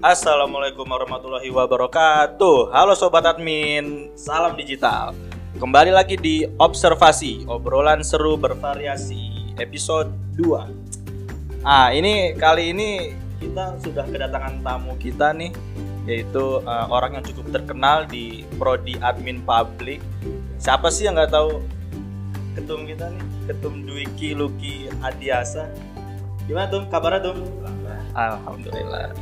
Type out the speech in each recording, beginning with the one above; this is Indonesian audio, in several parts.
Assalamualaikum warahmatullahi wabarakatuh. Halo sobat admin, salam digital. Kembali lagi di Observasi, obrolan seru bervariasi, episode 2. Ah, ini kali ini kita sudah kedatangan tamu kita nih, yaitu uh, orang yang cukup terkenal di prodi admin publik. Siapa sih yang nggak tahu ketum kita nih, ketum Dwiki Luki Adiasa. Gimana tuh kabarnya tuh? Alhamdulillah.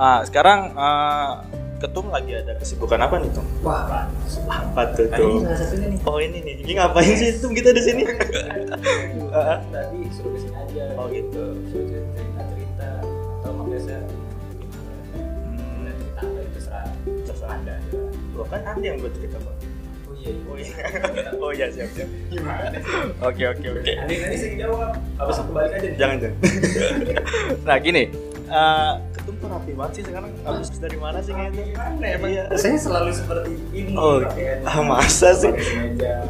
Ah, sekarang uh, ketum lagi ada kesibukan apa nih tuh? Wah, Apa tuh? ini satunya nih. Oh ini nih, ini ngapain sih tuh kita di sini? Ah, Tadi suruh ke sini aja. Oh gitu. Suruh cerita cerita atau mau biasa cerita apa itu terserah. terserah. Ada. Lo kan ada yang buat cerita pak. Oh iya. Oh iya. Oh iya siap siap. Gimana? Oke oke oke. Nanti nanti saya jawab. Apa sih kebalik aja? Jangan jangan. nah gini, ketum tuh rapi banget sih sekarang. Habis dari mana sih kayaknya? Gimana emang? Iya. Saya selalu seperti ini. Oh, ah, masa sih? Meja,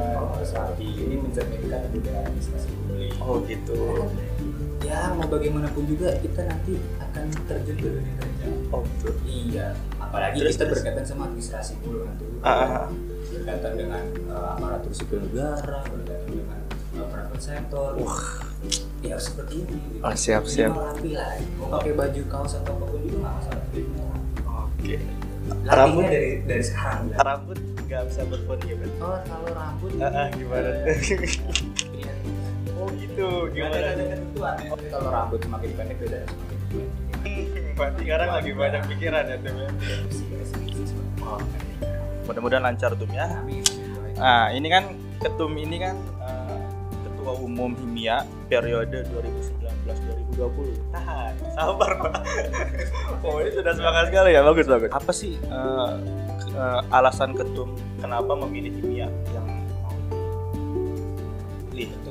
rapi. Ini mencerminkan budaya administrasi publik. Oh gitu. Ya, mau bagaimanapun juga kita nanti akan terjun ke dunia kerja. Oh betul. Iya, apalagi Terus, kita terus. berkaitan sama administrasi dulu nanti. Ah. Berkaitan dengan uh, aparatur sipil negara, berkaitan dengan uh, private sector. Wah. Ya seperti ini. gitu. Oh, siap, Minimal siap. rapi lah. Mau pakai baju kaos atau apa pun juga nggak masalah. Oke. Rambut? dari dari sekarang. ya. Rambut nggak bisa berponi ya kan? Oh, kalau rambut. Ah, ah, gimana? Iya. oh gitu. Gimana? Ada ketentuan. ya. Kalau rambut semakin pendek beda semakin. Berarti sekarang lagi banyak pikiran ya Tum ya. Mudah-mudahan lancar Tum ya. Nah ini kan ketum ini kan ketua umum Himia periode 2019-2020. Tahan, sabar pak. oh ini sudah semangat sekali ya, bagus bagus. Apa sih ke- eh, alasan ketum kenapa memilih Himia yang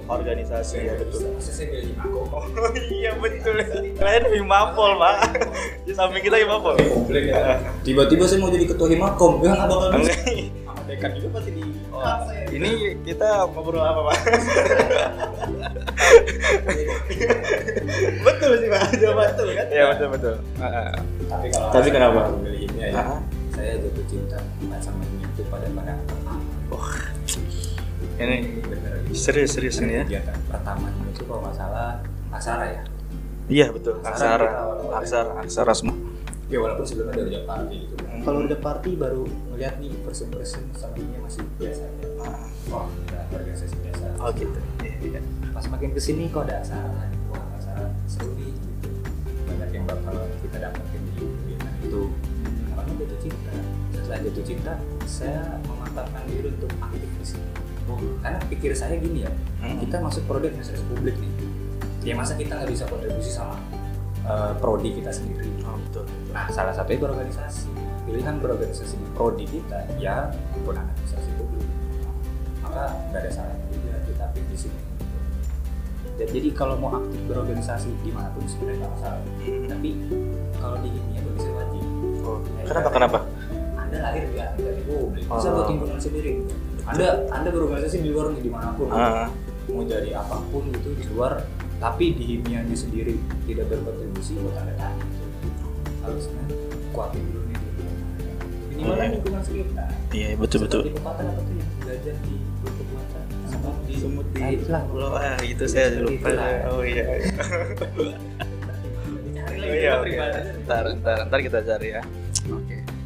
mau organisasi ya betul. Saya pilih aku? Oh iya betul. Kalian Himapol pak. Di samping kita Himapol. Ya. Tiba-tiba saya mau jadi ketua Himakom, ya nggak bakal dekan juga pasti di. Oh, ini kita ngobrol apa pak? betul sih pak, jawaban betul kan? Iya betul betul. Tapi kalau Tapi kenapa? Pilih ini ya. Ah. Saya jatuh cinta bukan sama ini itu pada pada pertama. Ini Bener. serius serius ini ya? Kegiatan pertama itu kalau nggak salah aksara ya. Iya betul. Aksara Aksara, kita awal-awal. aksara, aksara semua. Ya walaupun sebelumnya dari udah party gitu. Hmm. Kalau udah party baru ngeliat nih person-person sama ini masih biasa aja. Wah, udah organisasi biasa. Oh gitu. Iya, iya. Pas makin ke sini kok ada aksara, wah aksara seru nih. Gitu. Banyak yang bakal kita dapetin di kegiatan itu. Makanya jatuh cinta. Setelah jatuh cinta, saya memantapkan diri untuk aktif di sini. Karena pikir saya gini ya, Hmm. kita masuk prodi administrasi publik nih. Ya masa kita nggak bisa kontribusi sama eh, prodi kita sendiri. Oh betul. Nah, salah satunya berorganisasi. Pilihan berorganisasi di prodi kita ya himpunan administrasi publik. Maka nggak ada salahnya juga kita aktif di sini. Dan jadi kalau mau aktif berorganisasi di mana pun sebenarnya nggak masalah. Hmm. Tapi kalau di kimia bagi saya wajib. Oh, kenapa kenapa? Anda lahir di administrasi publik, bisa Oh. buat himpunan sendiri. Anda Anda berorganisasi di luar nih di mana pun. Ah. Mau jadi apa pun gitu di luar, tapi di kimianya sendiri tidak berkontribusi buat Anda tadi. Harusnya kuatin dulu nih. Minimal Hmm. lingkungan sekitar. Iya betul betul. Seperti pepatah apa tuh yang belajar di tutup mata, semut di Semut di Nah, itulah. pulau ah itu saya lupa. Itulah. Oh iya. Oh, lagi iya. Ntar, ntar, ntar kita cari ya.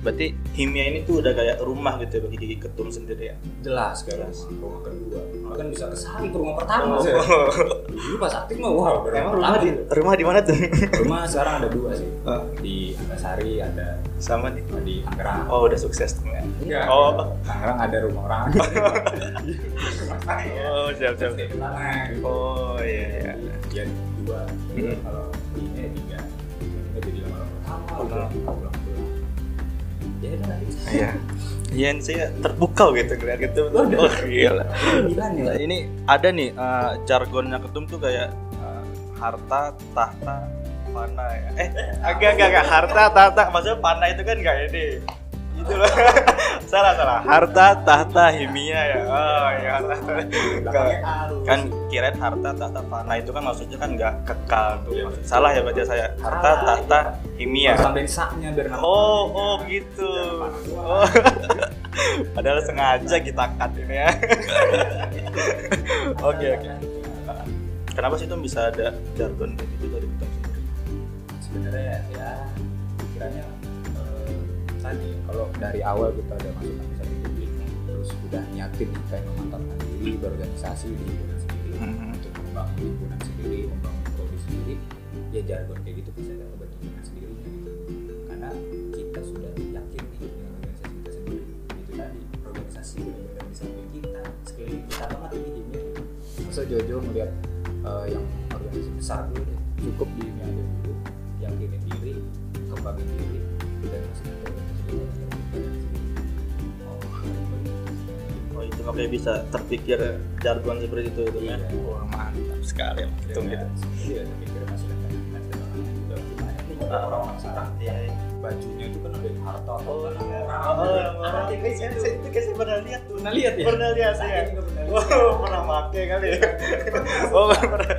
Berarti Himia ini tuh udah kayak rumah gitu bagi ketum sendiri ya. Jelas kan, Jelas. rumah kedua. Bahkan bisa kesari ke rumah pertama. Oh. Dulu pas aktif mah baru Emang rumah di gitu. rumah di mana tuh? Rumah sekarang ada dua sih. Oh. Di Antasari ada Sama di. di Tangerang. Oh udah sukses tuh ya. Enggak. Oh. Tangerang ada rumah orang. Oh siap siap. Oh iya iya. Dia dua. Hmm. Kalau ini eh, tiga. Jadi lama pertama. Iya. Iya saya terpukau gitu ngeliat gitu. Oh. Oh gila. Nah, ini ada nih eh, jargonnya ketum tuh kayak eh, harta, tahta, panah ya. Eh, agak agak agak harta, tahta. Maksudnya panah itu kan kayak ini. Itu loh. Salah salah. Harta tahta himia ya. Oh iya Belakangnya A lu. kan kirain harta tahta fana itu kan maksudnya kan nggak kekal tuh. Maksud- salah ya baca saya. Harta tahta iya. himia. Tambahin saknya biar nama oh oh gitu. Oh. padahal sengaja kita cut ini ya. Oke oke. Kenapa sih tuh bisa ada jargon kayak gitu dari kita? Sebenarnya ya tadi kalau dari awal kita udah masuk organisasi publik terus udah nyatin kita yang memantapkan diri berorganisasi di lingkungan sendiri Mhm. untuk membangun lingkungan sendiri membangun prodi sendiri ya jargon kayak gitu pasti ada kepentingan sendirinya gitu. Karena kita sudah yakin nih dengan organisasi kita sendiri. Itu tadi organisasi benar-benar bisa bikin kita sekeliling kita banget ini timnya masa Jojo melihat eh, yang organisasi besar dulu deh cukup di ini aja dulu yakinin diri kembangin diri dan masuk oh Oh itu makanya bisa terpikir jargon seperti itu itu kan? Iya. Wah mantap sekali itu itu gitu. iya saya pikir masih ada udah orang-orang sekarang Iya. iya. bajunya itu kan yang harta atau kan iya. orang Oh, itu kayak saya pernah lihat tuh. pernah lihat ya Pernah lihat saya. pernah. Wow, pernah make kali ya. Oh, pernah.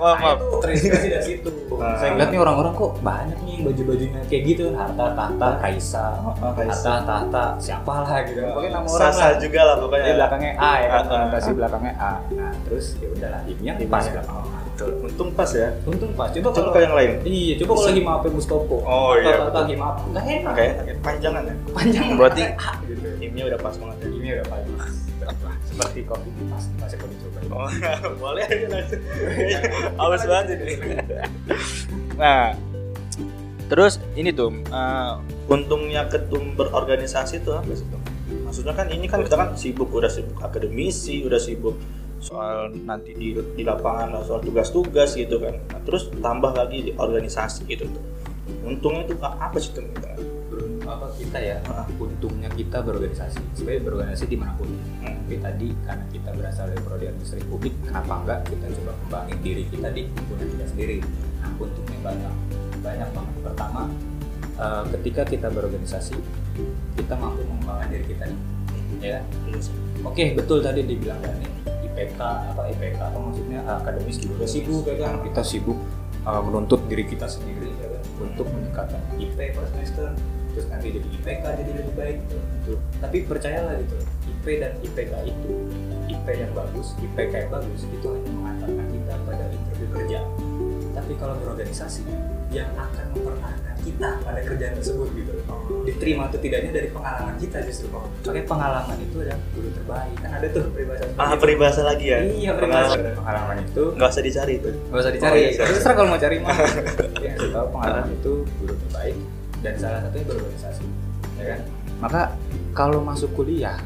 Wah, maaf. Nah, terinspirasi dari situ. Nah. Saya ngeliat nih orang-orang kok banyak nih baju-bajunya kayak gitu harta tahta Raisa, Oh, Raisa. harta tahta siapa lah gitu. Pokoknya nama orang Sasa lah. juga lah Di pokoknya. belakangnya A ya kan, Ah, ah, konotasi ah. belakangnya A. Nah terus ya udahlah Timnya. pas belakang A. Betul. Untung pas ya. Untung pas. Coba Coba kalau yang lain. Iya, coba kalau lagi maaf Mustopo. Oh, iya, betul. hima apa? Enggak enak. Oke, panjangan ya. Panjang Berarti A gitu. timnya udah pas banget ya. Ini udah pas. Seperti kopi pas masih dicoba. Oh, boleh aja langsung. Banget ini. Nah, terus ini tuh eh, untungnya ketum berorganisasi tuh apa sih tuh? Maksudnya kan ini kan kita kan sibuk udah sibuk akademisi, udah sibuk soal nanti di, di lapangan soal tugas-tugas gitu kan. Nah, terus tambah lagi di organisasi gitu tuh. Untungnya tuh apa sih tuh? Beruntung apa kita ya? Untungnya kita berorganisasi. Sebenarnya berorganisasi di mana pun. Hmm. Tapi tadi karena kita berasal prodi administrasi publik, kenapa enggak kita coba kembangin diri kita di lingkungan kita sendiri. Nah, untungnya banyak, banyak banget. Pertama, eh, ketika kita berorganisasi, kita mampu mengembangkan diri kita nih, ya. Iya sih. Oke, betul tadi dibilang Dani, IPK apa IPK apa maksudnya akademis juga sibuk ya kan. Kita sibuk uh, menuntut diri kita sendiri ya kan untuk meningkatkan IP per semester terus nanti jadi IPK jadi lebih baik gitu. Gitu. Tapi percayalah gitu, IP dan IPK itu IP yang bagus, IPK yang bagus itu hanya mengantarkan kita pada interview kerja. Tapi kalau berorganisasi yang akan mempertahankan kita pada kerjaan tersebut gitu. Diterima atau tidaknya dari pengalaman kita justru. Makanya pengalaman itu adalah guru terbaik. Kan ada tuh peribahasa Ah, peribahasa lagi ya? iya peribahasa. Dan pengalaman itu Nggak usah dicari itu. nggak usah dicari. Oh, iya, terserah kalau mau cari mah. Yang saya tahu pengalaman itu guru terbaik dan salah satunya berorganisasi ya kan? Maka kalau masuk kuliah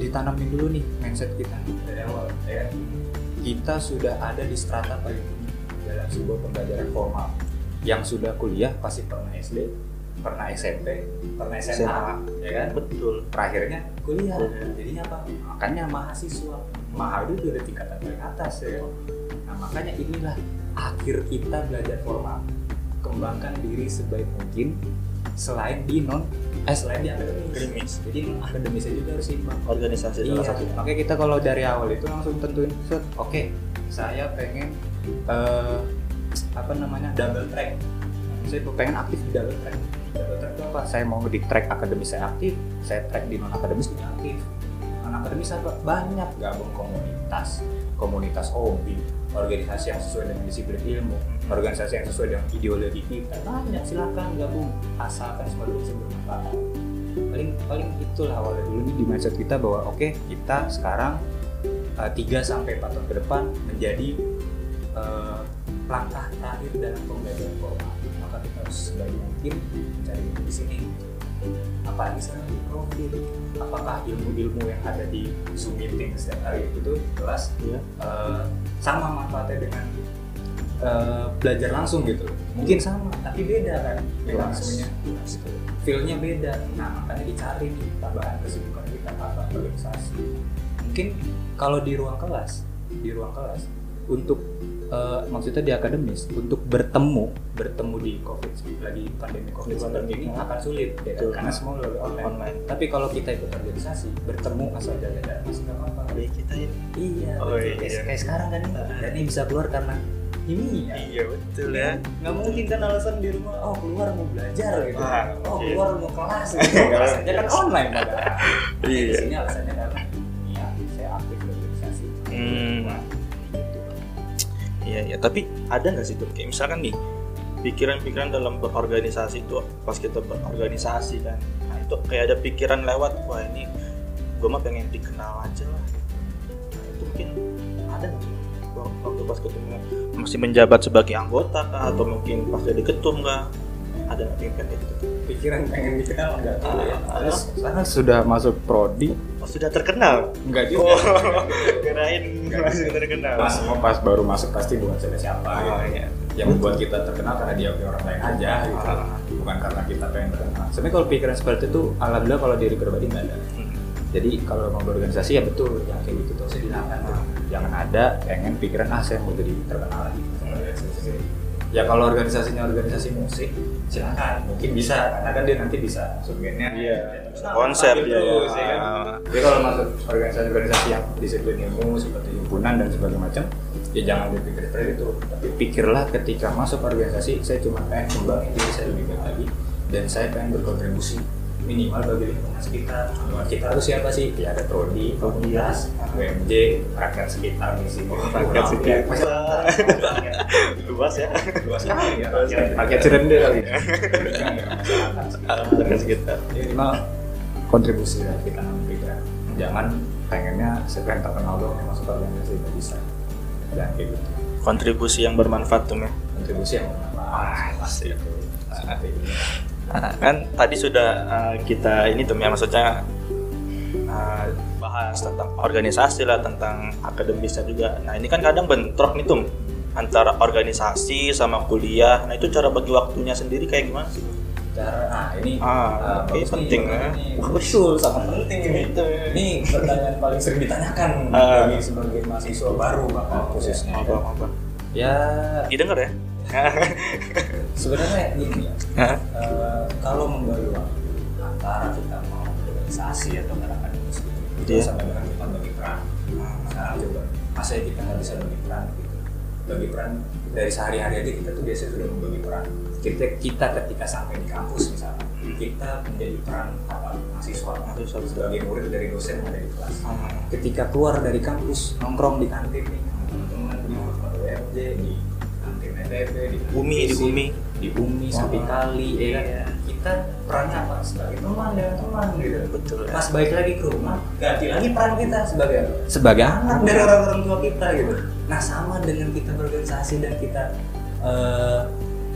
ditanamin dulu nih mindset kita. Dari awal ya kan? Kita sudah ada di strata paling tinggi dalam sebuah pembelajaran formal. Yang sudah kuliah pasti pernah SD pernah SMP pernah SMA, SMA. ya kan? Betul. terakhirnya kuliah. Kuliah. jadinya apa? Makanya mahasiswa. Mahal itu udah tingkatan paling atas ya nah makanya inilah akhir kita belajar formal. Kembangkan diri sebaik mungkin selain di non selain di akademis. Akademis. jadi akademisnya juga harus seimbang. Organisasi iya. salah satu. makanya kita kalau dari awal itu langsung tentuin set oke saya pengen eh, apa namanya double track. Saya pengen aktif di double track. Double track itu apa? Saya mau di track akademis saya aktif saya track di non akademis tidak aktif. Non akademis apa? Banyak gabung komunitas. Komunitas hobi organisasi yang sesuai dengan disiplin ilmu organisasi yang sesuai dengan ideologi kita banyak silakan gabung asalkan semua bisa bermanfaat. Paling paling itulah awalnya dulu nih di mindset kita bahwa oke kita sekarang uh, 3 sampai 4 tahun ke depan menjadi uh, langkah terakhir dalam pembelajaran formal. Maka kita harus sebaik mungkin mencari di sini apalagi sekarang di profil. Apakah ilmu-ilmu yang ada di zoom meeting setiap hari itu kelas Iya. uh, sama manfaatnya dengan uh, belajar langsung gitu? Mungkin sama tapi beda kan? Mekanismenya gitu. feel-nya beda. Nah makanya dicari nih tambahan kesibukan kita apa organisasi. Mungkin kalau di ruang kelas di ruang kelas untuk eh, maksudnya di akademis untuk bertemu bertemu di covid lagi pandemi covid seperti ini akan sulit ya kan? Betul. karena semua melalui online. Online. tapi kalau kita ikut organisasi bertemu asal jaga jarak masih nggak apa-apa Jadi kita ini iya Oh, betul. iya. Kayak, kayak sekarang kan ini Ah. dan ini bisa keluar karena ini ya iya betul ya nggak mungkin kan alasan di rumah oh keluar mau belajar gitu Ah, oh iya. keluar mau kelas gitu alasannya kan online padahal di Iya. sini alasannya karena ya saya aktif di organisasi Hmm. Iya iya, tapi ada nggak sih tuh kayak misalkan nih pikiran-pikiran dalam berorganisasi itu pas kita berorganisasi kan, nah itu kayak ada pikiran lewat wah ini gue mah pengen dikenal aja lah. Nah itu mungkin ada nggak sih Wak- waktu pas ketemu masih menjabat sebagai anggota kah atau mungkin pas jadi ketum kah? Ada nggak pikiran kayak gitu? Pikiran pengen dikenal enggak tahu ya. Ah, terus karena sudah masuk prodi? Oh, sudah terkenal? enggak Oh, juga kirain masih terkenal. pas mau pas baru masuk pasti bukan siapa siapa Oh, gitu iya. yang membuat kita terkenal karena dia orang lain aja gitu. Ah. bukan karena kita pengen terkenal. Sebenarnya kalau pikiran seperti itu alhamdulillah kalau diri pribadi nggak ada. Hmm. jadi kalau mau berorganisasi ya betul yang kayak gitu terus dilakukan tuh. Jangan ada pengen pikiran ah saya mau jadi terkenal lagi ya kalau organisasinya organisasi musik silakan. Mungkin bisa karena kan dia nanti bisa bandnya Iya, konsep ya kan? Tapi kalau masuk organisasi-organisasi yang disiplin ilmu seperti himpunan dan sebagainya macam ya jangan berpikir seperti itu. Tapi pikirlah ketika masuk organisasi saya cuma pengen kembangin diri saya lebih baik lagi dan saya pengen berkontribusi minimal bagi lingkungan sekitar lingkungan kita itu siapa sih? Ya ada prodi komunitas UMJ rakyat sekitar di sini. Rakyat sekitar. Masyarakat. Luas ya. luas ya Luas rakyat rakyat Cirende kali Masyarakat sekitar. ya minimal kontribusi lah kita pikiran jangan pengennya saya pengen terkenal dong masuk organisasi nggak bisa. Jangan kayak gitu. Kontribusi yang bermanfaat tuh ya. kontribusi yang bermanfaat. Pasti. Itu seperti itu Nah, kan tadi sudah uh, kita ini tuh ya maksudnya uh, bahas tentang organisasi lah tentang akademisnya juga. Nah ini kan kadang bentrok nih tuh antara organisasi sama kuliah. Nah itu cara bagi waktunya sendiri kayak gimana sih? cara nah ini Ah, uh, bagus nih, penting, ya. Ini betul sangat penting ini Gitu. ini pertanyaan paling sering ditanyakan bagi sebagai mahasiswa baru bahkan khususnya Apa apa? ya Didengar ya? Sebenarnya gini ya? Eh, kalau membagi waktu antara kita mau organisasi atau akademis gitu, itu Iya. sama dengan kita bagi peran. Sekarang coba, masa ya kita nggak bisa bagi peran gitu? Bagi peran dari sehari-hari aja kita tuh biasanya sudah membagi peran. Kita kita ketika sampai di kampus misalnya, kita menjadi peran apa mahasiswa, Mahasiswa. sebagai murid dari dosen yang ada di kelas. Hmm. Ketika keluar dari kampus nongkrong di kantin nih, teman-teman di di kantin FEB, di kantin Umi, di FISIP, Umi. di Umi sampai kali ya kan? Iya. kita perannya apa? Sebagai teman dengan teman gitu. Betul. Ya. pas balik lagi ke rumah ganti lagi peran kita sebagai sebagai anak dari orang-orang tua kita gitu. Nah sama dengan kita berorganisasi dan kita eh,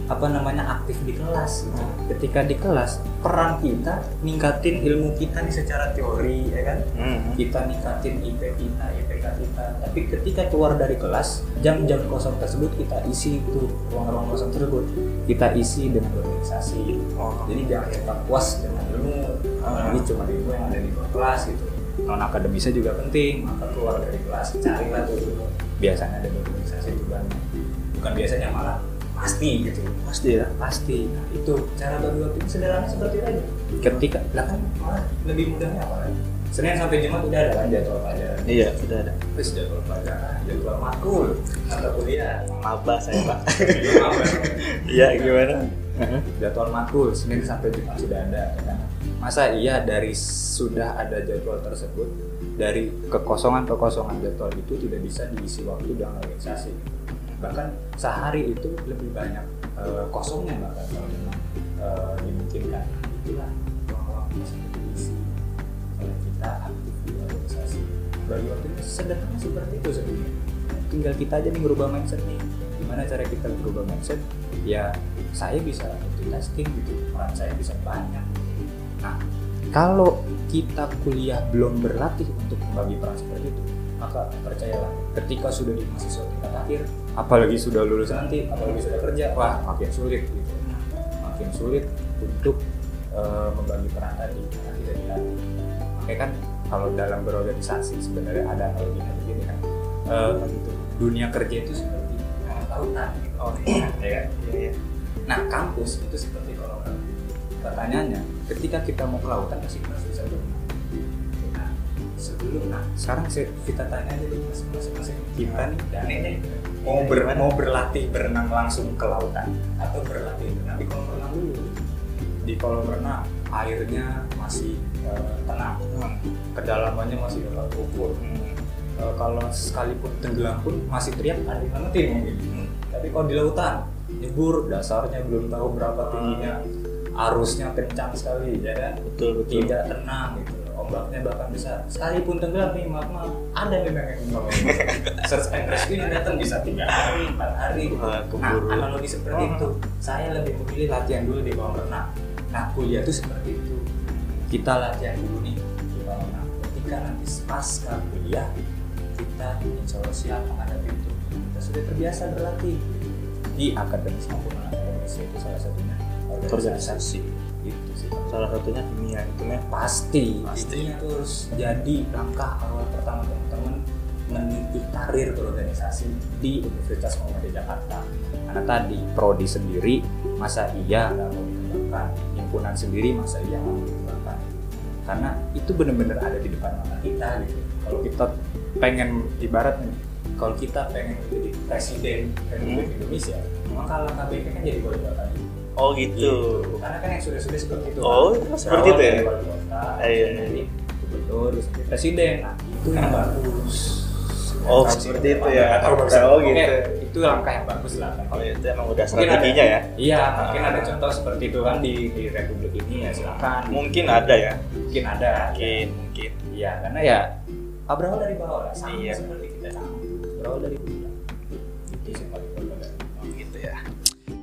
apa namanya aktif di kelas gitu. ketika di kelas peran kita ningkatin ilmu kita nih secara teori ya kan Hmm. kita ningkatin IP kita, IPK kita. Tapi ketika keluar dari kelas, jam-jam kosong tersebut kita isi itu ruang-ruang kosong tersebut kita isi dengan organisasi. Oh. Jadi jangan kita puas dengan ilmu, apalagi cuma ilmu yang ada di kelas gitu. Non akademisnya juga penting, maka keluar dari kelas carilah tuh. Biasanya ada organisasi juga, bukan biasanya malah pasti gitu Pasti ya. pasti nah, itu cara bagi waktu itu sederhana seperti itu aja ketika lah kan lebih mudahnya apa lagi Senin sampai Jumat udah ada kan jadwal pelajaran Iya sudah ada. terus jadwal pelajaran jadwal matkul atau kuliah Maba saya pak. Iya gimana? jadwal matkul Senin sampai Jumat sudah ada ya kan? masa iya dari sudah ada jadwal tersebut dari kekosongan-kekosongan jadwal itu tidak bisa diisi waktu dengan organisasi bahkan sehari itu lebih banyak eh, kosongnya bahkan kalau memang eh, dimungkinkan. Itulah ruang-ruang bisa diisi oleh kita aktif di organisasi. Bagi waktu itu sederhana seperti itu sebenarnya. Tinggal kita aja nih merubah mindset nih. Gimana cara kita merubah mindset? Ya saya bisa multitasking gitu. Peran saya bisa banyak. Nah kalau kita kuliah belum berlatih untuk membagi peran seperti itu maka percayalah ketika sudah di mahasiswa tingkat akhir apalagi sudah lulus nanti apalagi sudah kerja wah makin sulit gitu makin sulit untuk eh, membagi peran tadi karena tidak dilatih makanya kan kalau dalam berorganisasi sebenarnya ada analoginya begini kan Eh, dunia kerja itu seperti lautan gitu. Oh iya. ya kan? Iya, iya. Nah, kampus itu seperti renang. Pertanyaannya, ketika kita mau ke lautan pasti kita sebelum nah, sekarang saya, kita tanya aja mas- masing-masing kita nih dan ini mau ber, mau berlatih berenang langsung ke lautan atau berlatih berenang di kolam renang dulu. Di kolam renang airnya masih eh, tenang, Hmm. kedalamannya masih dalam ukur. Hmm. Eh, kalau sekalipun tenggelam pun masih teriak ada yang ngertiin mungkin. Tapi kalau di lautan nyebur dasarnya belum tahu berapa tingginya, arusnya kencang sekali ya kan, Betul betul. tidak tenang gitu. Ombaknya bahkan besar. Sekalipun tenggelam nih maaf maaf ada memang yang memang search and rescue yang datang bisa tiga hari, empat hari. Gitu. Nah, analogi seperti itu, saya lebih memilih latihan dulu di kolam renang. Nah, kuliah itu seperti itu. Kita latihan dulu nih di kolam renang. Ketika nanti pasca kuliah, kita insya Allah siap menghadapi itu. Kita sudah terbiasa berlatih di akademis maupun akademis itu salah satunya Organisasi. Itu sih. Salah satunya kimia itu ya. Pasti, Pasti. tuh harus jadi langkah awal pertama teman-teman meniti karir berorganisasi di Universitas Muhammadiyah Jakarta. Karena tadi prodi sendiri masa iya nggak mau dikembangkan, himpunan sendiri masa iya nggak mau dikembangkan. Karena itu benar-benar ada di depan mata kita gitu. Kalau kita pengen ibarat nih, kalau kita pengen menjadi presiden Republik Indonesia, maka langkah baiknya kan jadi dulu. Oh gitu. Karena kan yang sudah-sudah seperti itu. Oh, kan. seperti itu ya? Iya, terus jadi presiden. Nah, itu yang bagus. Oh, seperti itu ya. Oh, oh, gitu. Itu langkah yang bagus lah. kan. Oh itu emang udah Mungkin strateginya ya. Iya, mungkin Ah. ada contoh seperti itu kan di, di Republik ini ya silakan. Mungkin ada ya. Mungkin ada. Mungkin mungkin. Iya, karena ya ah, berawal dari bawah lah. Sama Iya. seperti kita. Berawal dari bawah.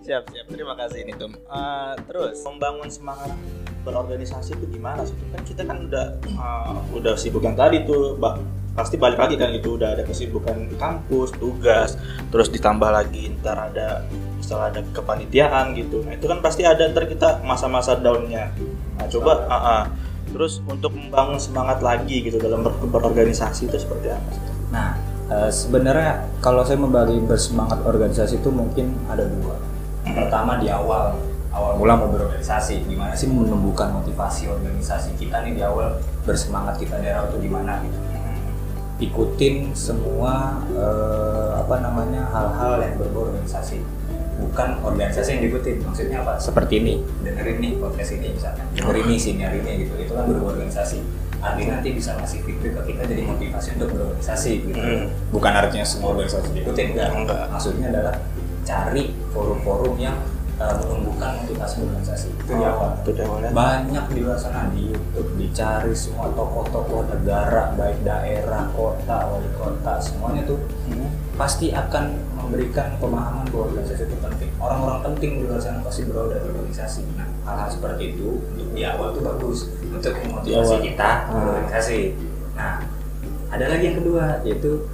Siap siap. Terima kasih ini Tum. Eh, terus membangun semangat berorganisasi itu gimana sih? Kan kita kan udah eh, udah sibuk yang tadi tuh, bah, pasti balik lagi kan itu udah ada kesibukan kampus, tugas, terus ditambah lagi ntar ada misalnya ada kepanitiaan gitu. Nah itu kan pasti ada ntar kita masa-masa downnya. Nah, coba, ah, ah. terus untuk membangun semangat lagi gitu dalam ber- berorganisasi itu seperti apa sih? Nah, eh, sebenarnya kalau saya membagi bersemangat organisasi itu mungkin ada dua. Pertama di awal, awal mula mau berorganisasi, gimana sih menumbuhkan motivasi organisasi kita nih di awal bersemangat kita daerah itu gimana gitu. Ikutin semua eh, apa namanya hal-hal yang berbau organisasi. Bukan organisasi yang diikutin, maksudnya apa? Seperti ini, dengerin nih podcast ini misalnya, dengerin nih senior ini gitu, itu kan berbau organisasi. Artinya nanti bisa ngasih feedback ke kita jadi motivasi untuk berorganisasi gitu. Hmm. Bukan artinya semua organisasi diikutin enggak. Enggak. Maksudnya adalah cari forum-forum yang uh, menumbuhkan motivasi organisasi. Itu di awal. Itu di awal ya. Banyak di luar sana di YouTube dicari semua tokoh-tokoh negara baik daerah, kota, wali kota semuanya tuh Hmm. pasti akan memberikan pemahaman bahwa organisasi itu penting. Orang-orang penting di luar sana pasti berawal dari organisasi. Nah, hal-hal seperti itu untuk di awal itu bagus untuk memotivasi kita Hmm. berorganisasi. Nah, ada lagi yang kedua yaitu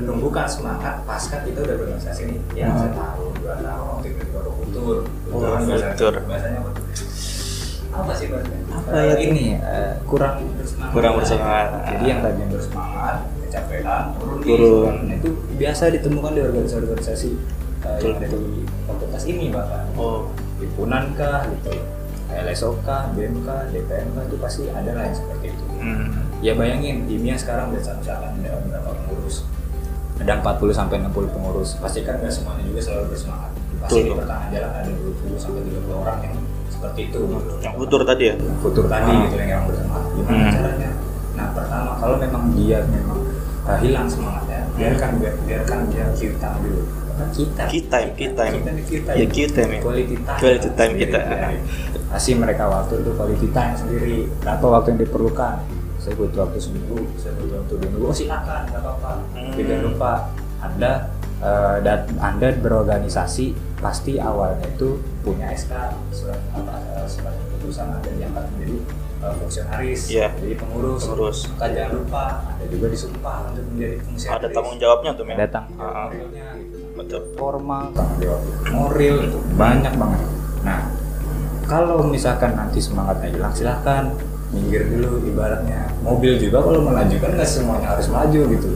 menumbuhkan semangat pasca kita udah berorganisasi nih. Ya, Hmm. setahun, dua tahun, tiga baru kultur. Oh, kultur. Bahasanya apa? apa sih bahasanya? Apa ya? Ini eh, kurang bersemangat. Kurang bersemangat. Jadi yang tadi yang bersemangat, kecapean, turun. Turun. Itu biasa ditemukan di organisasi-organisasi eh, yang ada di fakultas ini bahkan. Oh, Himpunan kah gitu. LSO kah, BEM kah, DPM kah itu pasti ada lah yang seperti itu. hmm. Ya bayangin, Dimia sekarang udah misalkan ada berapa pengurus? Ada 40 sampai 60 pengurus. Pasti kan nggak semuanya juga selalu bersemangat. Pasti di pertengahan jalan ada 20 sampai 30 orang yang seperti itu. yang futur tadi ya. Futur tadi Ah. gitu yang orang bersemangat. Gimana Hmm. caranya? Nah pertama kalau memang dia memang uh, hilang semangatnya, biarkan biar, biarkan dia time dulu. Kita? Kita, kita. Kita time. Ya, time ya. Quality time. Quality time kita. Ya. Kasih mereka waktu itu quality time sendiri atau waktu yang diperlukan. Saya butuh waktu seminggu, saya butuh waktu dua minggu. Oh silakan, nggak apa-apa. Hmm. Tidak lupa Anda eh, dan Anda berorganisasi pasti awalnya itu punya SK surat apa eh, surat keputusan Anda diangkat menjadi eh, fungsionaris, Iya. jadi pengurus. Pengurus. Maka jangan lupa Anda juga disumpah untuk menjadi fungsionaris. Ada tanggung jawabnya tuh, men. Ada tanggung jawab Ah. moralnya gitu Betul. formal, tanggung jawab moral itu banyak banget. Nah, kalau misalkan nanti semangatnya hilang, silahkan minggir dulu ibaratnya. Mobil juga kalau melaju kan nggak semuanya harus melaju gitu.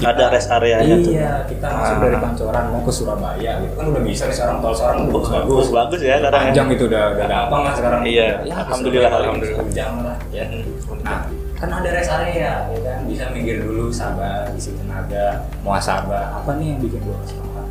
Ada rest tuh. iya kita masuk Ah. dari Pancoran mau ke Surabaya gitu kan udah bisa nih sekarang tol sekarang bagus bagus Bagus ya sekarang. ya. panjang itu udah udah gampang lah sekarang Iya, ya, alhamdulillah, alhamdulillah. jam lah ya Mm. nah kan ada rest area ya kan bisa minggir dulu sabar isi tenaga muasabah apa nih yang bikin gue semangat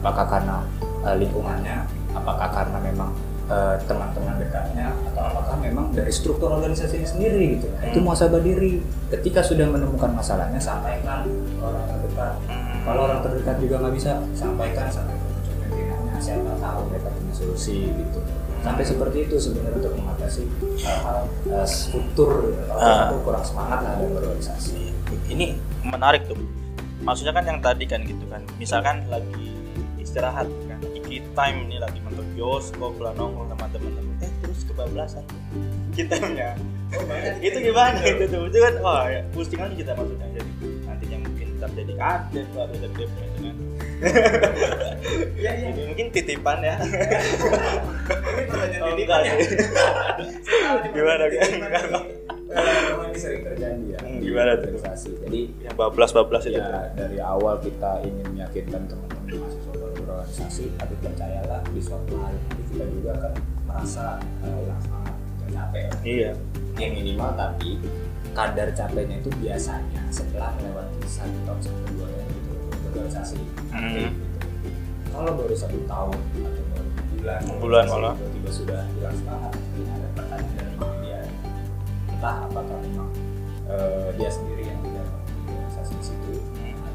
apakah karena eh, lingkungannya apakah karena memang eh, teman-teman dekatnya atau apakah memang dari struktur organisasinya sendiri gitu Nah, itu Hmm. muasabah diri ketika sudah menemukan masalahnya sampaikan ke orang terdekat Hmm. kalau orang terdekat juga nggak bisa sampaikan sampai ke pimpinannya siapa tahu mereka punya solusi gitu sampai seperti itu sebenarnya untuk mengatasi hal-hal eh, struktur gitu. Ah. aku kurang semangat lah dalam berorganisasi ini menarik tuh maksudnya kan yang tadi kan gitu kan misalkan lagi istirahat time nih lagi nonton bioskop lah nongkrong sama teman-teman eh terus kebablasan? Kita nya itu gimana? Itu tuh itu kan wah ya, pusing aja kita maksudnya. Jadi nantinya mungkin terjadi kadet lah ada dep gitu kan ya ya Jadi mungkin titipan ya. Ini pertanyaan Oh, ini enggak kan sih. Gimana, Kak? ini sering terjadi ya Hmm, gimana tuh? jadi yang bablas-bablas itu ya dari awal kita ingin meyakinkan teman-teman berorganisasi tapi percayalah di suatu hari nanti kita juga akan merasa hilang semangat dan capek iya yang minimal tapi kadar capeknya itu biasanya setelah melewati satu tahun sampai dua tahun gitu berorganisasi Hmm. Gitu. kalau baru satu tahun atau baru bulan Bulan malah. tiba-tiba sudah hilang semangat ini ada pertanyaan dari dia entah apakah memang eh, dia sendiri yang tidak organisasi di situ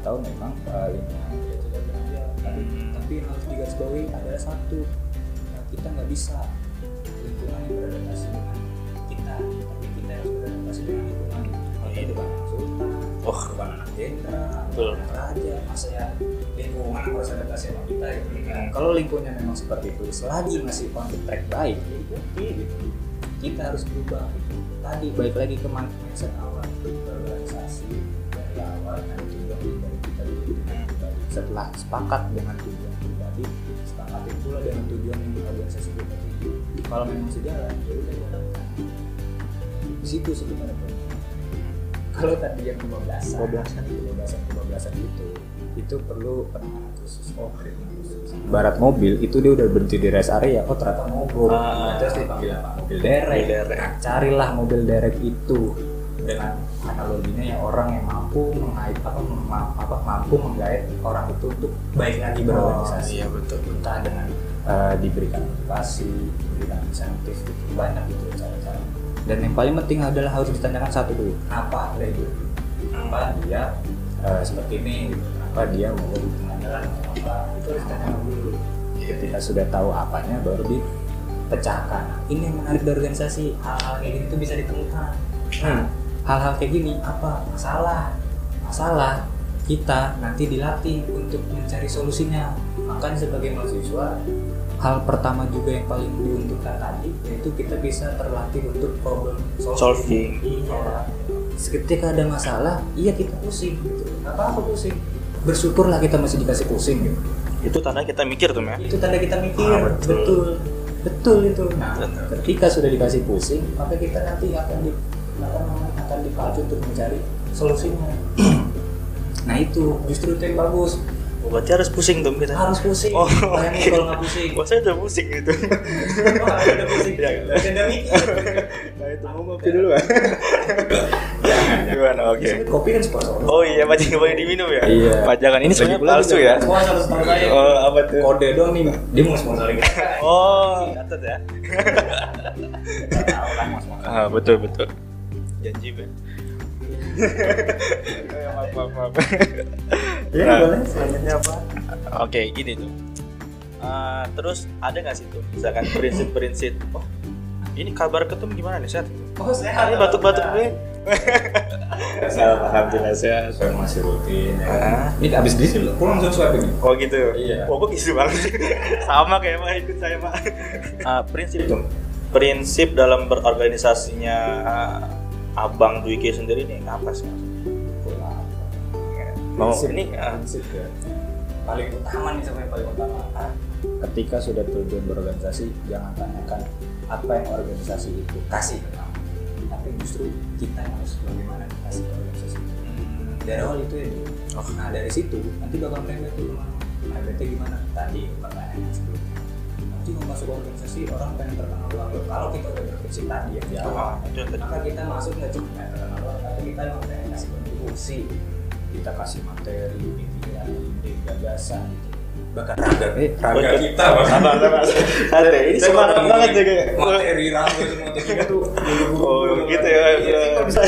atau memang eh, lingkungan tapi, yang harus digarisbawahi adalah satu eh, kita nggak bisa lingkungan yang beradaptasi dengan kita tapi kita yang harus beradaptasi dengan lingkungan iya. itu bukan anak sultan Oh. bukan anak jenderal anak raja masa ya lingkungan harus adaptasi sama kita gitu Hmm. kalau lingkungannya memang seperti itu selagi masih on the track baik ya gitu kita harus berubah tadi baik lagi ke mindset awal setelah sepakat dengan tujuan pribadi sepakatin pula dengan tujuan yang kita tuju kalau memang sejalan ya udah jalankan di situ sebenarnya kalau tadi yang 15 Kebablasan. 15 kebablasan itu itu perlu penanganan khusus. Oh treatment khusus barat mobil itu dia udah berhenti di rest area. Oh ternyata mogok Ah. terus dipanggil apa mobil derek. Mobil derek. Nah, carilah mobil derek itu dengan analoginya yang orang yang mampu mengait apa, apa mampu menggait orang itu untuk baik lagi berorganisasi. Iya betul. Entah dengan eh, diberikan motivasi diberikan insentif gitu. Banyak gitu cara-cara. Dan yang paling penting adalah harus ditanyakan satu dulu apa dia itu? Kenapa dia eh, seperti ini? Gitu kenapa dia mau jalan atau apa? Itu harus ditanyakan dulu. Ketika sudah tahu apanya baru dipecahkan. Ini yang menarik dari organisasi hal-hal kayak gini tuh bisa ditemukan. Nah hal-hal kayak gini apa? Masalah. Masalah kita nanti dilatih untuk mencari solusinya. Makanya sebagai mahasiswa hal pertama juga yang paling diuntungkan tadi yaitu kita bisa terlatih untuk problem Solving. iya. Ketika ada masalah iya kita pusing gitu. Nggak apa-apa pusing. Bersyukurlah kita masih dikasih pusing gitu. Itu tanda kita mikir tuh ya? Itu tanda kita mikir. Ah, betul. betul. Betul itu. Nah Betul. ketika sudah dikasih pusing maka kita nanti akan di apa namanya, akan dipacu untuk mencari solusinya. Nah itu. Justru itu yang bagus. Oh, berarti harus pusing dong kita. Harus pusing. Oh, oke. kalau nggak pusing. Wah, saya udah pusing gitu. Oh ada pusing. Ya, mikir. Nah itu mau ngopi dulu ya gimana? Oke. Kopi kan sponsor oh iya pajak boleh diminum ya? Iya. pajangan ini sebenarnya palsu ya? Sponsor sponsor saya. Oh apa tuh? Kode doang nih dia mau sponsorin kita oh catat ya. Sponsor ah betul betul janji ben maaf maaf maaf ya Nah. boleh selanjutnya apa Oke, gini tuh. Eh, terus ada nggak sih tuh, misalkan prinsip-prinsip? Oh, ini kabar ketum gimana nih sehat? oh sehat Ini batuk-batuk gue. Alhamdulillah sehat. saya masih rutin ya. Ah. ini abis di sini pulang langsung swab ini Oh gitu. Iya. Oh, kok gitu banget. Sama kayak Pak ikut saya Pak. Ah, prinsip itu. Prinsip dalam berorganisasinya ah, Abang Dwiki sendiri nih apa sih? Mau Prinsip- ini prinsip ya. paling utama nih sama yang paling utama. Ah, ketika sudah terjun berorganisasi jangan tanyakan apa yang organisasi itu kasih ke kamu tapi justru kita yang harus bagaimana kasih ke organisasi. Itu dari awal itu ya Oh. nah dari situ nanti bakal merembet tuh ke mana merembetnya gimana? Tadi pertanyaan sebelumnya. nanti mau masuk organisasi orang pengen terkenal Loh, kalau kita udah berprinsip tadi yang di awal yang tadi. maka kita masuk nggak cuma pengen terkenal doang tapi kita emang pengen kasih kontribusi. Kita kasih materi pikiran ide gagasan gitu bahkan raga eh raga kita Sabar, sabar. Santai, ini Kita semangat banget ya kayak. materi raga semua tiga tuh Oh, gitu ya. Iya, Iya, bisa.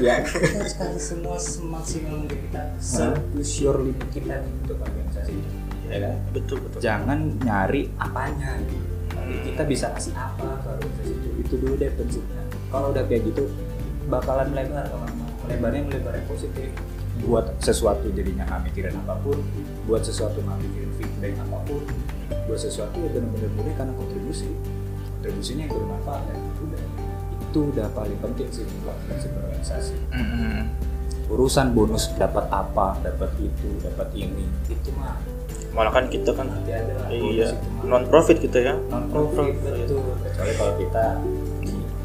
ya kita harus kasih semua semaksimal mungkin kita. Se-sure limit kita untuk organisasi. Ini ya Betul, betul. jangan nyari apanya. Gitu. Tapi kita bisa kasih apa ke organisasi itu. Itu dulu deh prinsipnya. Kalau udah kayak gitu bakalan melebar teman-teman melebarnya melebar yang positif buat sesuatu jadinya nggak mikirin apa pun buat sesuatu nggak mikirin feedback apa pun buat sesuatu ya benar-benar murni karena kontribusi. Kontribusinya yang bermanfaat dan udah itu udah paling penting sih buat prinsip organisasi Mm-mm. urusan bonus dapat apa dapat itu dapat ini itu mah Malah kan kita kan lah. iya itu non profit kita ya. non profit betul. Kecuali kalau kita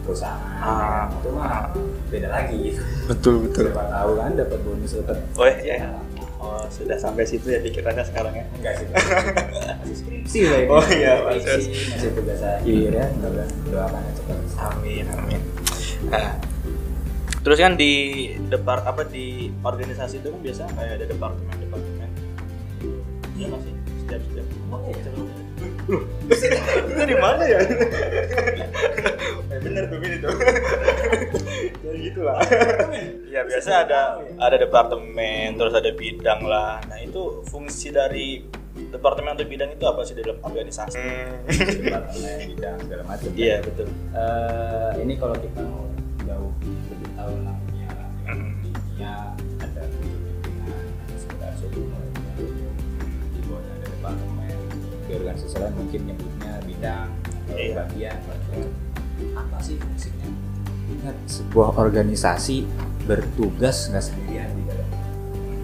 perusahaan Ah. itu mah beda lagi Betul, siapa tahu kan dapat bonus dapat Oh ya. Oh, sudah sampai situ ya pikirannya sekarang ya. enggak sih masih skripsi lah ini Oh, iya, masih masih tugas akhir ya mudah-mudahan doakan ya cepat Amin, amin. Nah, terus kan di depart apa di organisasi itu kan biasa kayak ada departemen departemen. Iya nggak sih setiap setiap. oh iya itu di mana ya? eh, bener tuh ini tuh. Jadi gitu lah. Ya biasa ada ada departemen, terus ada bidang lah. Nah itu fungsi dari departemen atau bidang itu apa sih dalam organisasi? departemen bidang segala macam Iya betul. Eh, ini kalau kita mau jauh lebih tahu tentang dunia di organisasi lain mungkin nyebutnya bidang atau Iya. bagian bagian. apa sih fungsinya ingat sebuah organisasi bertugas nggak sendirian di dalam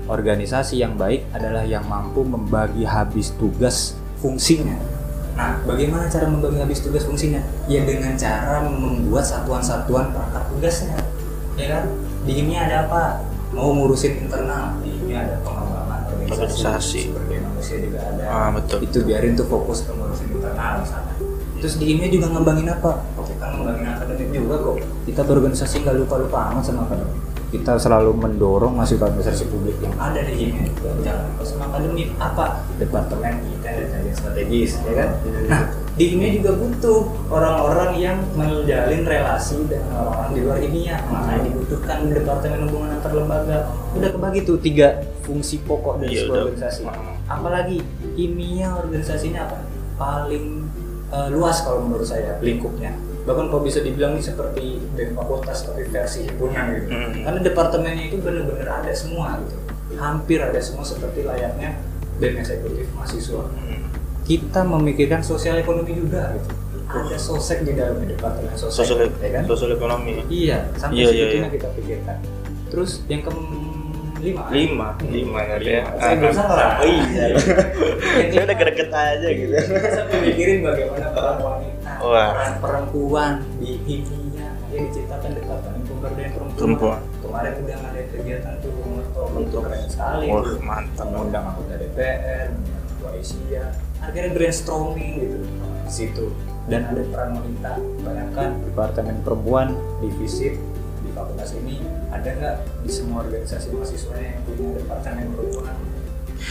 organisasi yang baik adalah yang mampu membagi habis tugas fungsinya Nah, bagaimana cara membagi habis tugas fungsinya? Ya dengan cara membuat satuan-satuan perangkat tugasnya. Ya kan? Di ini ada apa? Mau ngurusin internal, di ini ada pengembangan organisasi. Organisasi. Manusia juga ada. Ah betul. Itu biarin tuh fokus ke ngurusin internal misalnya. Terus di ini juga ngembangin apa? Kita ngembangin akademik juga kok. Kita berorganisasi nggak lupa-lupa amat sama akademik. Kita selalu mendorong masukan organisasi publik yang ada di ini. Jangan lupa sama akademik. Apa? Departemen kita dan strategis, ya kan? Nah, di ini juga butuh orang-orang yang menjalin relasi dengan orang-orang di luar ini ya. Makanya dibutuhkan departemen hubungan antar lembaga. Udah kebagi tuh tiga fungsi pokok dari Iya, sebuah udah. organisasi. Ah. Apalagi kimia organisasinya apa? Paling eh, luas kalau menurut saya lingkupnya. Bahkan kalau bisa dibilang ini seperti BEM fakultas tapi versi himpunan gitu. Hmm. Karena departemennya itu benar-benar ada semua gitu. Hampir ada semua seperti layaknya BEM eksekutif mahasiswa Hmm. Kita memikirkan sosial ekonomi juga gitu. Ada sosek di dalam departemen sosek, Sosial, ya kan? sosial ekonomi. Iya, sampai Iya, iya, iya. kita pikirkan. Terus yang kelima, Lima, lima ya. Lima. Saya belum salah. Oh iya. Saya udah greget aja gitu. Saya mikirin bagaimana peran wanita, Wah. peran perempuan di himpinya yang diciptakan departemen pemberdayaan perempuan. Perempuan. Kemarin udah ada kegiatan tuh untuk untuk keren sekali. Wah, mantap. mengundang anggota DPR, mengundang ketua Asia, akhirnya brainstorming gitu di situ dan ada peran wanita. Bayangkan departemen perempuan divisi di fakultas ini ada nggak di semua organisasi mahasiswa yang punya departemen perempuan?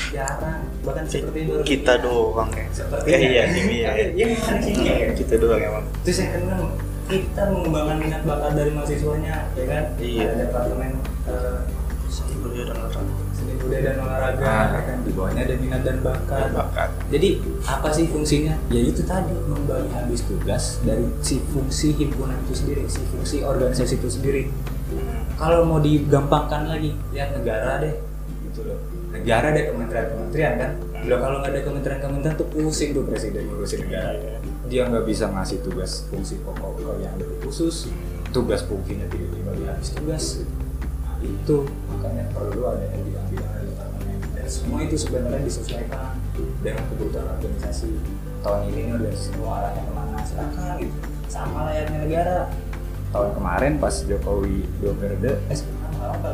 Jarang, bahkan seperti baru Kita ini. doang ya. Seperti Ya, iya, ini ya. Iya, kan ini ya. Kita doang emang. Terus yang keenam, kita mengembangkan minat bakat dari mahasiswanya, ya kan? Iya. Ada departemen eh, Seni budaya dan olahraga. Seni budaya dan olahraga, Ah. ya kan? Di bawahnya ada minat dan bakat. Bakat. Jadi apa sih fungsinya? Ya itu tadi membagi habis tugas dari si fungsi himpunan itu sendiri, si fungsi organisasi itu sendiri. Kalau mau digampangkan lagi, lihat negara deh, gitu loh. Negara deh kementerian-kementerian kan. Loh kalau nggak ada kementerian-kementerian tuh pusing tuh presiden ngurusin negara. Dia nggak bisa ngasih tugas fungsi pokok yang lebih khusus, tugas fungsinya tidak dibagi habis tugas. Itu makanya perlu ada yang diambil oleh departemen dan semua itu sebenarnya disesuaikan dengan kebutuhan organisasi tahun ini nih organisasi mau arahnya ke mana silakan gitu sama layaknya negara tahun kemarin pas Jokowi dua periode eh.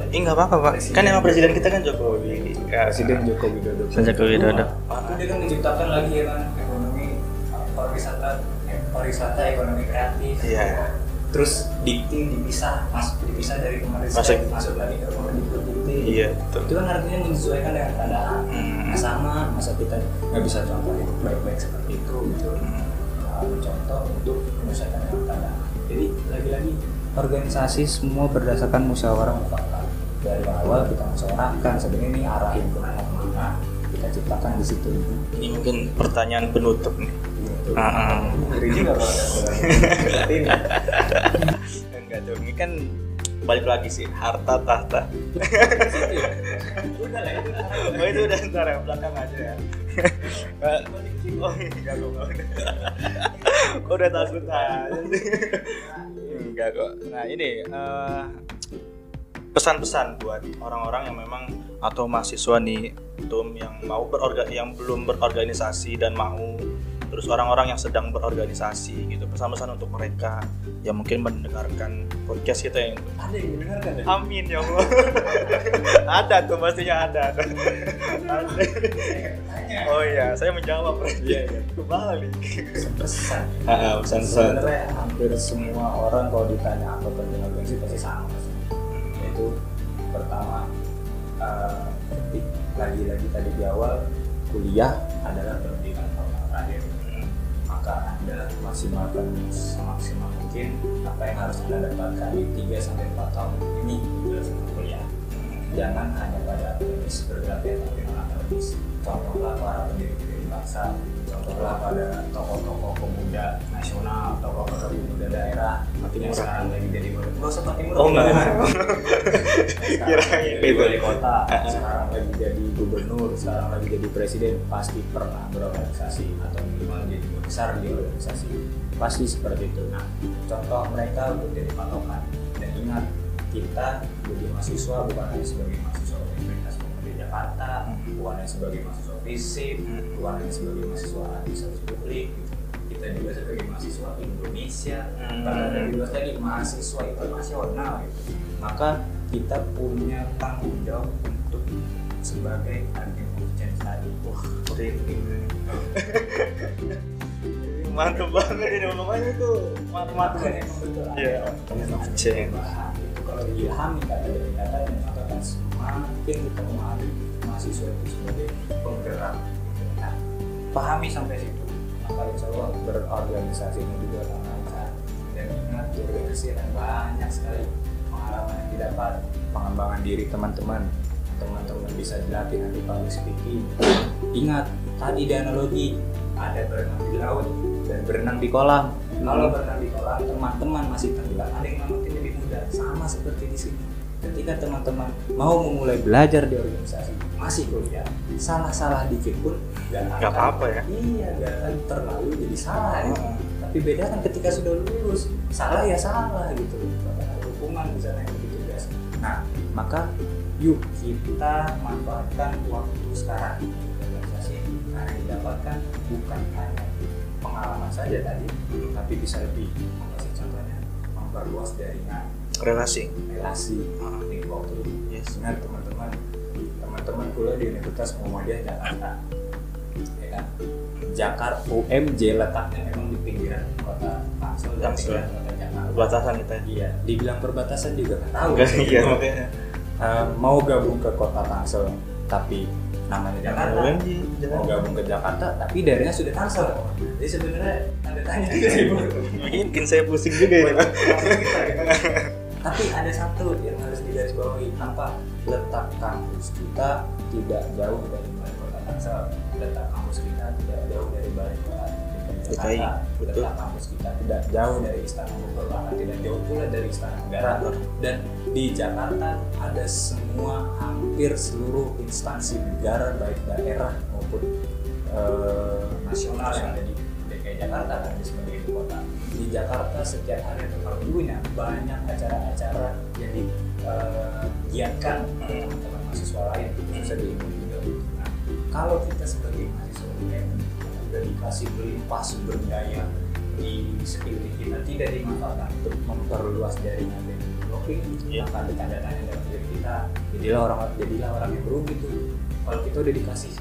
Eh nggak apa-apa pak. Kan emang presiden kita kan Jokowi. Ya, Presiden Joko Widodo. Presiden Joko Widodo. Itu dia kan menciptakan lagi ya kan ekonomi uh, pariwisata, eh, pariwisata ekonomi kreatif. Iya. Terus dikti dipisah, masuk dipisah dari kemarin Masuk. masuk lagi ke Kemendikbud dikti. Iya betul. Itu kan artinya menyesuaikan dengan keadaan. Hmm. Nah, sama masa kita nggak bisa contoh itu baik-baik seperti itu gitu. Hmm. Uh, contoh untuk menyesuaikan dengan keadaan. Jadi lagi-lagi organisasi semua berdasarkan musyawarah mufakat. Dari awal kita musyawarahkan sebenarnya ini arahin ke mana-mana kita ciptakan di situ. Ini mungkin pertanyaan penutup nih. Ah. Ngeri juga Enggak dong. Ini kan balik lagi sih harta tahta. Udah lah itu. Oh itu udah ntar ya belakang aja ya. oh enggak kok. Kok udah takut aja. Enggak kok. Nah ini eh, pesan-pesan buat orang-orang yang memang atau mahasiswa nih Tum yang mau berorga yang belum berorganisasi dan mau terus orang-orang yang sedang berorganisasi gitu pesan-pesan untuk mereka yang mungkin mendengarkan podcast kita yang Ada yang mendengarkan ya? Amin ya Allah. ada tuh pastinya ada. Ada. oh iya, saya menjawab. Iya, iya. Kembali. Pesan. Ah, pesan-pesan. Sebenarnya hampir semua orang kalau ditanya apa penting organisasi pasti sama sih. Yaitu pertama ketik- lagi-lagi tadi di awal kuliah adalah. Maka anda maksimalkan semaksimal mungkin apa yang harus anda dapatkan di 3 sampai 4 tahun ini dalam selama kuliah. Jangan hanya pada akademis ya, tapi non akademis. Contohlah para pendiri-pendiri bangsa, contohlah pada tokoh-tokoh pemuda nasional, tokoh-tokoh pemuda daerah, yang sekarang lagi jadi wali nggak usah pakai Oh, enggak. Kirain itu. wali kota, sekarang lagi jadi gubernur, sekarang lagi jadi presiden, pasti pernah berorganisasi atau minimal jadi besar di organisasi. Pasti seperti itu. Nah, contoh mereka untuk jadi patokan. Dan ingat, kita jadi mahasiswa bukan hanya sebagai mahasiswa Universitas Pemuda Jakarta, bukan hanya sebagai mahasiswa fisik, bukan hanya sebagai mahasiswa administrasi publik, kita juga sebagai mahasiswa Indonesia, Hmm. karena dari luar tadi mahasiswa internasional gitu. Maka kita punya tanggung jawab untuk sebagai agen Wah, Mantap banget ini omongannya tuh. Mantap Maka emang betul. Iya. Itu kalau diilhami kata dari katanya maka kan semakin kita memahami mahasiswa itu sebagai penggerak. Nah, pahami sampai situ. Maka insya Allah berorganisasi ini juga akan lancar. Dan ingat di organisasi ada banyak sekali pengalaman yang didapat, pengembangan diri teman-teman. Teman-teman bisa dilatih nanti public speaking. Ingat tadi di analogi ada berenang di laut dan berenang di kolam. Kalau berenang di kolam, teman-teman masih tenggelam, ada yang mungkin lebih mudah. Sama seperti di sini. Ketika teman-teman mau memulai belajar di organisasi, masih kuliah, salah-salah dikit pun gak, Nggak apa-apa ya. Iya, gak akan terlalu jadi salah. ya. Tapi beda kan ketika sudah lulus, salah ya salah gitu. Hukuman di sana yang begitu guys. Nah, maka yuk kita manfaatkan waktu sekarang. Organisasi karena yang didapatkan bukan hanya pengalaman saja tadi, tapi bisa lebih. Kasih contohnya memperluas jaringan. Relasi. relasi. Di waktu Yes. dengan teman-teman. Teman-teman kuliah di Universitas Muhammadiyah Jakarta. Ya kan? Jakarta UMJ letaknya memang di pinggiran kota Tangsel dan pinggiran kota Jakarta. Batasan kita. iya dibilang perbatasan juga nggak tahu. Enggak iya makanya. Eh, mau gabung ke kota Tangsel tapi namanya Jakarta mau gabung ke Jakarta tapi daerahnya sudah Tangsel jadi sebenarnya ada tanya juga sih Bu. Bikin saya pusing juga ini. Pak. Tapi ada satu yang harus digarisbawahi apa letak kampus kita tidak jauh dari kota Tangsel. Letak kampus kita tidak jauh dari DKI betul. Kampus kita tidak jauh dari Istana Bogor bahkan tidak jauh pula dari Istana Negara. Dan di Jakarta ada semua hampir seluruh instansi negara baik daerah maupun eh, nasional yang ada di DKI Jakarta kan di sebagai ibu kota. Di Jakarta setiap hari atau dulunya banyak acara-acara yang digiatkan oleh teman-teman mahasiswa lain khususnya di Indonesia. Nah, kalau kita sebagai mahasiswa dikasih melimpah sumber daya di sekeliling kita tidak dimanfaatkan untuk memperluas jaringan dan blocking Iya. maka ada tanda-tanda dalam diri kita. Jadilah orang jadilah orang yang berugi tuh kalau kita udah dikasih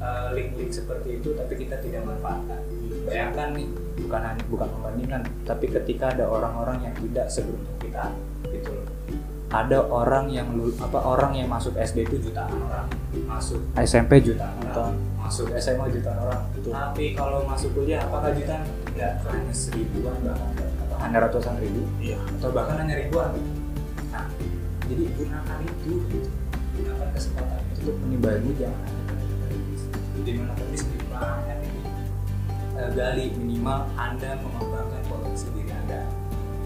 uh, link-link seperti itu tapi kita tidak manfaatkan. Bayangkan nih bukan hanya bukan membandingkan tapi ketika ada orang-orang yang tidak seberuntung kita gitu loh. Ada orang yang apa orang yang masuk SD itu jutaan orang masuk. SMP jutaan orang. Masuk SMA jutaan orang. Betul. tapi kalau masuk kuliah apakah jutaan? Tidak hanya seribuan bahkan. Atau hanya ratusan ribu. Iya. atau bahkan hanya ribuan. Nah jadi gunakan itu gitu. gunakan kesempatan itu untuk menimba ilmu jangan hanya di mana tadi sedikit banyak ini? Eh, gali minimal anda mengembangkan potensi diri anda.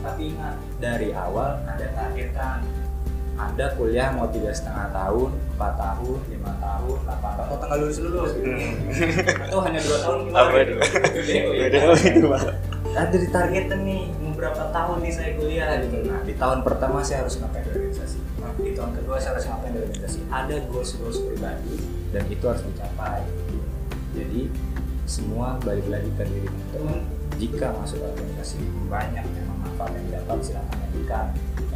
Tapi ingat dari awal anda targetkan anda kuliah mau tiga setengah tahun, empat tahun, lima tahun, delapan tahun, atau tanggal lulus lulus gitu. atau hanya dua tahun Apa gitu. itu? Beda, itu, Pak. ada di targetnya nih mau berapa tahun nih saya kuliah? Gitu. Nah di tahun pertama saya harus ngapain di organisasi? Nah, di tahun kedua saya harus ngapain di organisasi? Ada goals goals pribadi dan itu harus dicapai. Jadi semua balik lagi ke diri teman-teman. Jika masuk organisasi banyak memang manfaat yang didapat silakan jika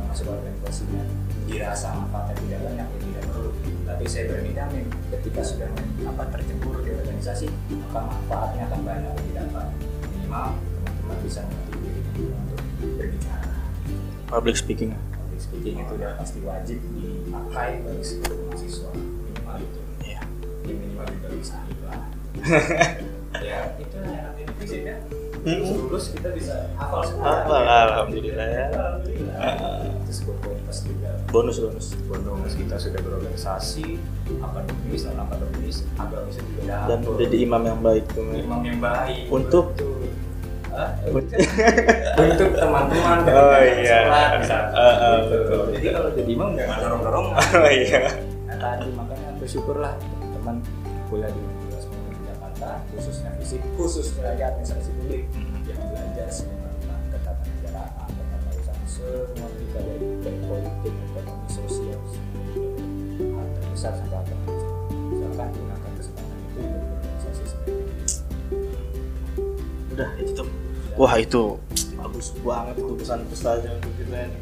masuk organisasinya dirasa manfaatnya tidak banyak ya tidak perlu tapi saya berani jamin ketika sudah apa tercebur di organisasi maka manfaatnya akan banyak yang didapat minimal teman-teman bisa melatih diri untuk berbicara Public speaking. public speaking itu udah pasti wajib dipakai bagi seluruh mahasiswa minimal itu Iya. ya minimal juga bisa lah ya itu yang nanti di visit ya Hmm. lulus kita bisa hafal semua Hafal, alhamdulillah ya. alhamdulillah itu sebuah bonus juga Bonus bonus. bonus kita sudah berorganisasi akademis non akademis agamis juga Dan hafal. menjadi imam yang baik tuh. imam yang baik Untuk? betul. Hah? Untuk- teman-teman Oh, iya. sekolah, misalnya. Uh, uh, Gitu. betul. jadi kalau jadi imam jangan dorong-dorong Oh iya. nah tadi makanya bersyukurlah teman kuliah di Universitas Jakarta khususnya fisik khususnya lagi administrasi publik semua kita dari dari politik ekonomi sosial hal terbesar sampai terkecil silakan gunakan kesempatan itu untuk berorganisasi Udah itu tuh. Wah itu bagus banget tuh pesan pesannya untuk kita ini.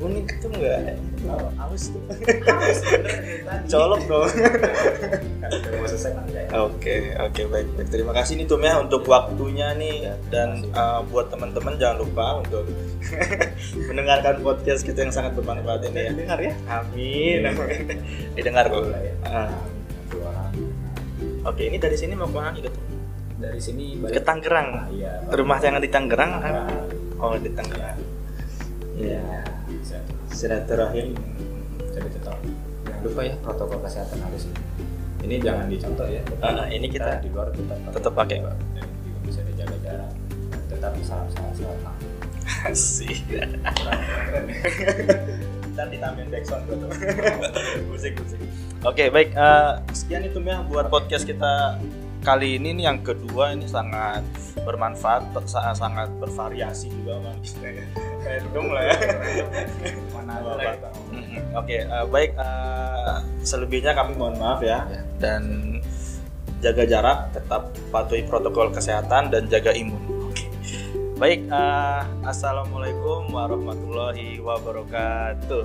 Unik tuh enggak? Aus tuh. Colok dong. Ya. Oke, oke baik, baik. Terima kasih nih Tum ya untuk waktunya nih dan uh, buat teman-teman jangan lupa untuk mendengarkan podcast kita yang sangat bermanfaat ini ya. Dengar ya. Amin. amin. Didengar kok. Ya. Ah. Oke, ini dari sini mau ke mana gitu? Dari sini Ke Tangerang. Nah, iya. Rumah yang di Tangerang kan? Nah, Oh, di Tangerang. Iya. Iya. Silaturahim. Jadi tetap jangan lupa ya protokol kesehatan harus ini jangan dicontoh ya. Ah, ini kita di luar tetap tetap pakai, Pak. Juga bisa dijaga jarak tetap salam salam salam. Asik. Ntar ditambahin backsound buat musik musik. Oke baik eh, sekian itu ya buat podcast kita kali ini nih yang kedua ini sangat bermanfaat sangat sangat bervariasi juga bang kayak dong lah ya. Mana. Oke eh, baik eh, selebihnya kami mohon maaf ya Ya. dan jaga jarak tetap patuhi protokol kesehatan dan jaga imun. Baik, eh, assalamualaikum warahmatullahi wabarakatuh.